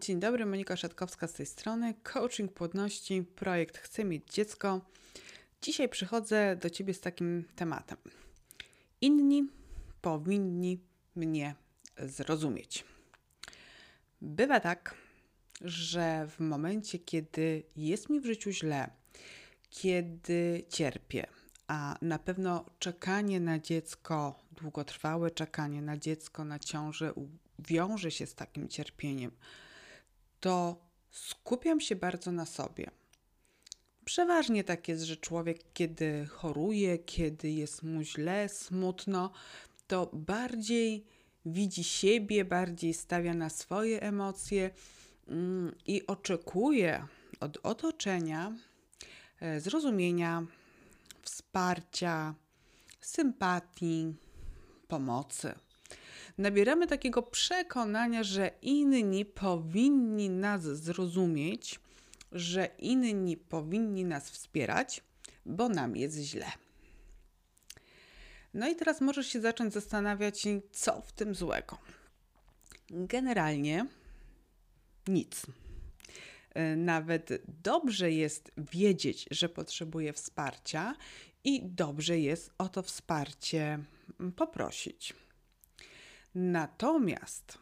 Dzień dobry, Monika Szatkowska z tej strony. Coaching płodności, projekt Chcę mieć dziecko. Dzisiaj przychodzę do Ciebie z takim tematem. Inni powinni mnie zrozumieć. Bywa tak, że w momencie, kiedy jest mi w życiu źle, kiedy cierpię, a na pewno czekanie na dziecko, długotrwałe czekanie na dziecko na ciążę wiąże się z takim cierpieniem, to skupiam się bardzo na sobie. Przeważnie tak jest, że człowiek, kiedy choruje, kiedy jest mu źle, smutno, to bardziej widzi siebie, bardziej stawia na swoje emocje mm, i oczekuje od otoczenia e, zrozumienia, wsparcia, sympatii, pomocy nabieramy takiego przekonania, że inni powinni nas zrozumieć, że inni powinni nas wspierać, bo nam jest źle. No i teraz możesz się zacząć zastanawiać, co w tym złego. Generalnie nic. Nawet dobrze jest wiedzieć, że potrzebuje wsparcia i dobrze jest o to wsparcie poprosić. Natomiast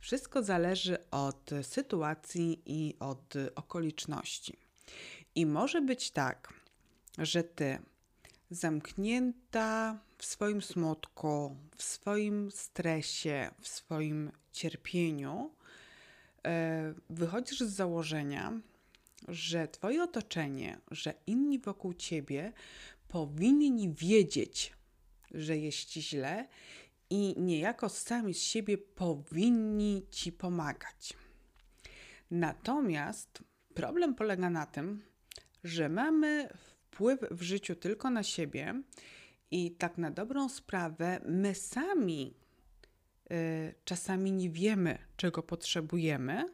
wszystko zależy od sytuacji i od okoliczności. I może być tak, że ty zamknięta w swoim smutku, w swoim stresie, w swoim cierpieniu, e, wychodzisz z założenia, że Twoje otoczenie, że inni wokół Ciebie powinni wiedzieć, że jest Ci źle i niejako sami z siebie powinni ci pomagać. Natomiast problem polega na tym, że mamy wpływ w życiu tylko na siebie i tak na dobrą sprawę my sami y, czasami nie wiemy, czego potrzebujemy,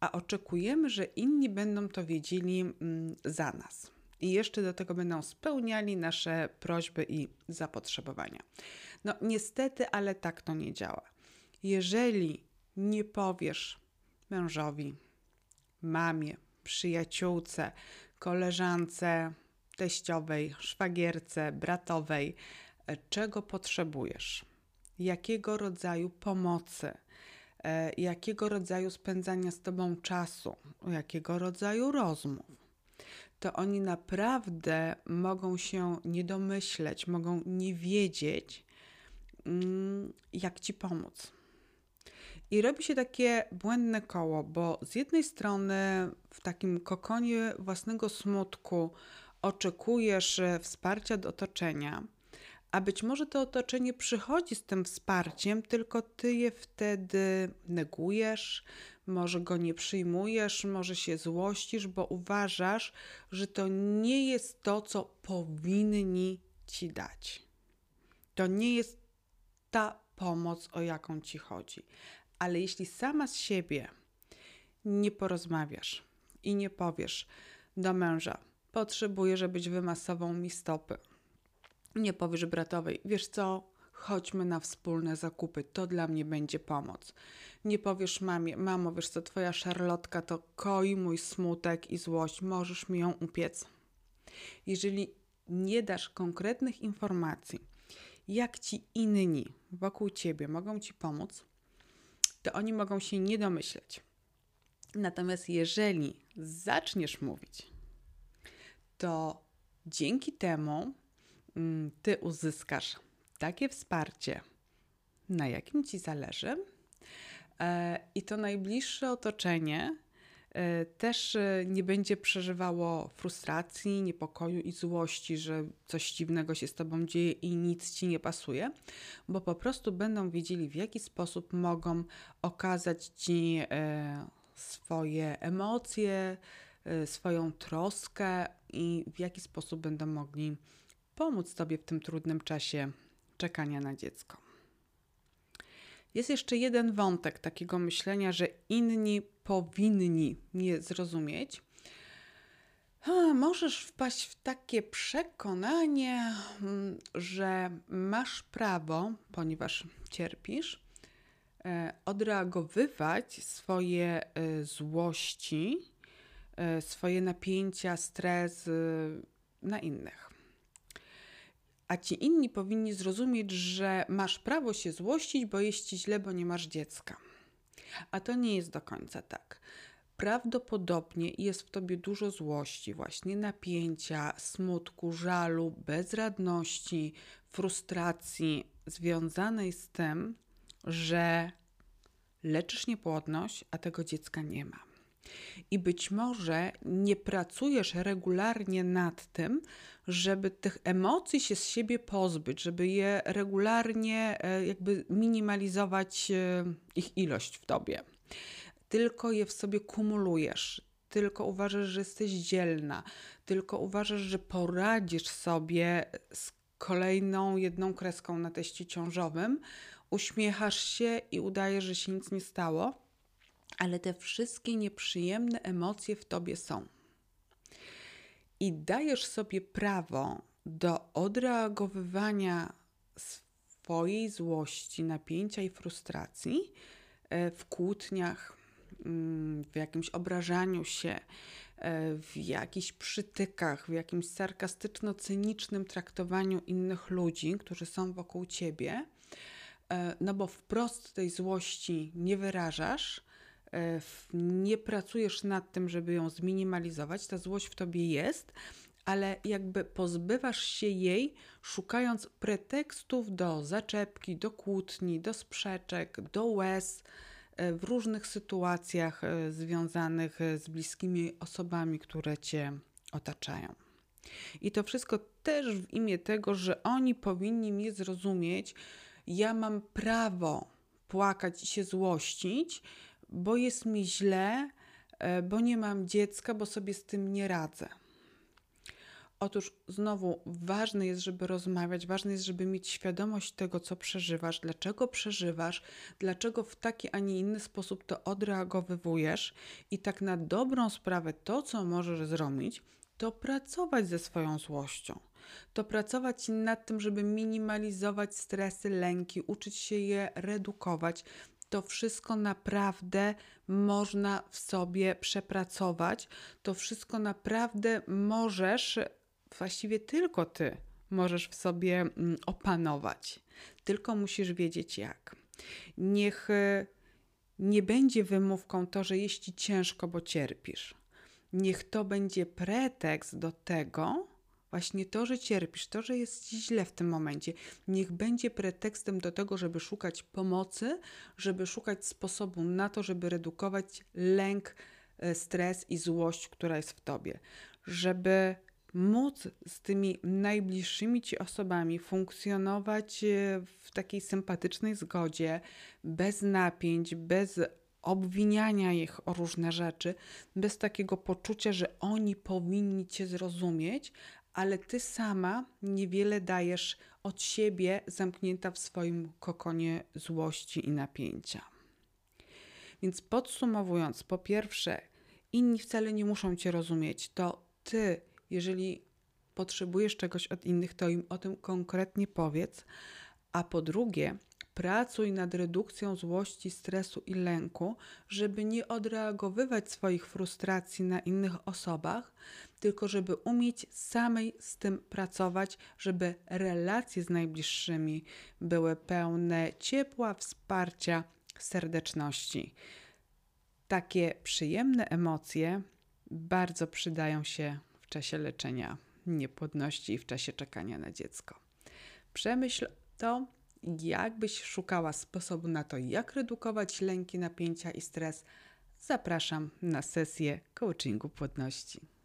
a oczekujemy, że inni będą to wiedzieli y, za nas. I jeszcze do tego będą spełniali nasze prośby i zapotrzebowania. No niestety, ale tak to nie działa. Jeżeli nie powiesz mężowi, mamie, przyjaciółce, koleżance, teściowej, szwagierce, bratowej, czego potrzebujesz, jakiego rodzaju pomocy, e, jakiego rodzaju spędzania z tobą czasu, jakiego rodzaju rozmów, to oni naprawdę mogą się nie domyśleć, mogą nie wiedzieć, Mm, jak ci pomóc. I robi się takie błędne koło, bo z jednej strony w takim kokonie własnego smutku oczekujesz e, wsparcia od otoczenia, a być może to otoczenie przychodzi z tym wsparciem, tylko ty je wtedy negujesz, może go nie przyjmujesz, może się złościsz, bo uważasz, że to nie jest to, co powinni ci dać. To nie jest ta pomoc, o jaką ci chodzi. Ale jeśli sama z siebie nie porozmawiasz i nie powiesz do męża, potrzebuję, żebyś wymasował mi stopy. Nie powiesz bratowej, wiesz co, chodźmy na wspólne zakupy, to dla mnie będzie pomoc. Nie powiesz mamie, mamo, wiesz co, twoja szarlotka to koi mój smutek i złość, możesz mi ją upiec. Jeżeli nie dasz konkretnych informacji, jak ci inni wokół ciebie mogą ci pomóc, to oni mogą się nie domyśleć. Natomiast jeżeli zaczniesz mówić, to dzięki temu mm, ty uzyskasz takie wsparcie, na jakim ci zależy, e, i to najbliższe otoczenie E, też e, nie będzie przeżywało frustracji, niepokoju i złości, że coś dziwnego się z tobą dzieje i nic ci nie pasuje, bo po prostu będą wiedzieli, w jaki sposób mogą okazać ci swoje emocje, swoją troskę i w jaki sposób będą mogli pomóc tobie w tym trudnym czasie czekania na dziecko. Jest jeszcze jeden wątek takiego myślenia, że inni powinni mnie zrozumieć. możesz wpaść w takie przekonanie, mm, że masz prawo, ponieważ cierpisz, e, odreagowywać swoje e, złości, e, swoje napięcia, stres na innych. A ci inni powinni zrozumieć, że masz prawo się złościć, bo jest ci źle, bo nie masz dziecka. A to nie jest do końca tak. Prawdopodobnie jest w tobie dużo złości, właśnie napięcia, smutku, żalu, bezradności, frustracji związanej z tym, że leczysz niepłodność, a tego dziecka nie ma. I być może nie pracujesz regularnie nad tym, żeby tych emocji się z siebie pozbyć, żeby je regularnie e, jakby minimalizować e, ich ilość w tobie. Tylko je w sobie kumulujesz, tylko uważasz, że jesteś dzielna, tylko uważasz, że poradzisz sobie z kolejną jedną kreską na teście ciążowym, uśmiechasz się i udajesz, że się nic nie stało, ale te wszystkie nieprzyjemne emocje w tobie są. I dajesz sobie prawo do odreagowywania swojej złości, napięcia i frustracji e, w kłótniach, mm, w jakimś obrażaniu się, e, w jakichś przytykach, w jakimś sarkastyczno-cynicznym traktowaniu innych ludzi, którzy są wokół ciebie, e, no bo wprost tej złości nie wyrażasz, nie pracujesz nad tym, żeby ją zminimalizować, ta złość w tobie jest, ale jakby pozbywasz się jej, szukając pretekstów do zaczepki, do kłótni, do sprzeczek, do łez e, w różnych sytuacjach e, związanych z bliskimi osobami, które cię otaczają. I to wszystko też w imię tego, że oni powinni mnie zrozumieć. Ja mam prawo płakać i się złościć, bo jest mi źle, e, bo nie mam dziecka, bo sobie z tym nie radzę. Otóż znowu ważne jest, żeby rozmawiać, ważne jest, żeby mieć świadomość tego, co przeżywasz, dlaczego przeżywasz, dlaczego w taki, a nie inny sposób to odreagowywujesz i tak na dobrą sprawę to, co możesz zrobić, to pracować ze swoją złością. To pracować nad tym, żeby minimalizować stresy, lęki, uczyć się je redukować, to wszystko naprawdę można w sobie przepracować. To wszystko naprawdę możesz, właściwie tylko ty możesz w sobie mm, opanować. Tylko musisz wiedzieć jak. Niech y, nie będzie wymówką to, że jest ci ciężko, bo cierpisz. Niech to będzie pretekst do tego, Właśnie to, że cierpisz, to, że jest źle w tym momencie, niech będzie pretekstem do tego, żeby szukać pomocy, żeby szukać sposobu na to, żeby redukować lęk, e, stres i złość, która jest w tobie. Żeby móc z tymi najbliższymi ci osobami funkcjonować e, w takiej sympatycznej zgodzie, bez napięć, bez obwiniania ich o różne rzeczy, bez takiego poczucia, że oni powinni cię zrozumieć, ale ty sama niewiele dajesz od siebie, zamknięta w swoim kokonie złości i napięcia. Więc podsumowując, po pierwsze, inni wcale nie muszą cię rozumieć. To ty, jeżeli potrzebujesz czegoś od innych, to im o tym konkretnie powiedz. A po drugie, Pracuj nad redukcją złości, stresu i lęku, żeby nie odreagowywać swoich frustracji na innych osobach, tylko żeby umieć samej z tym pracować, żeby relacje z najbliższymi były pełne ciepła, wsparcia, serdeczności. Takie przyjemne emocje bardzo przydają się w czasie leczenia niepłodności i w czasie czekania na dziecko. Przemyśl to jakbyś szukała sposobu na to, jak redukować lęki, napięcia i stres, zapraszam na sesję coachingu płodności.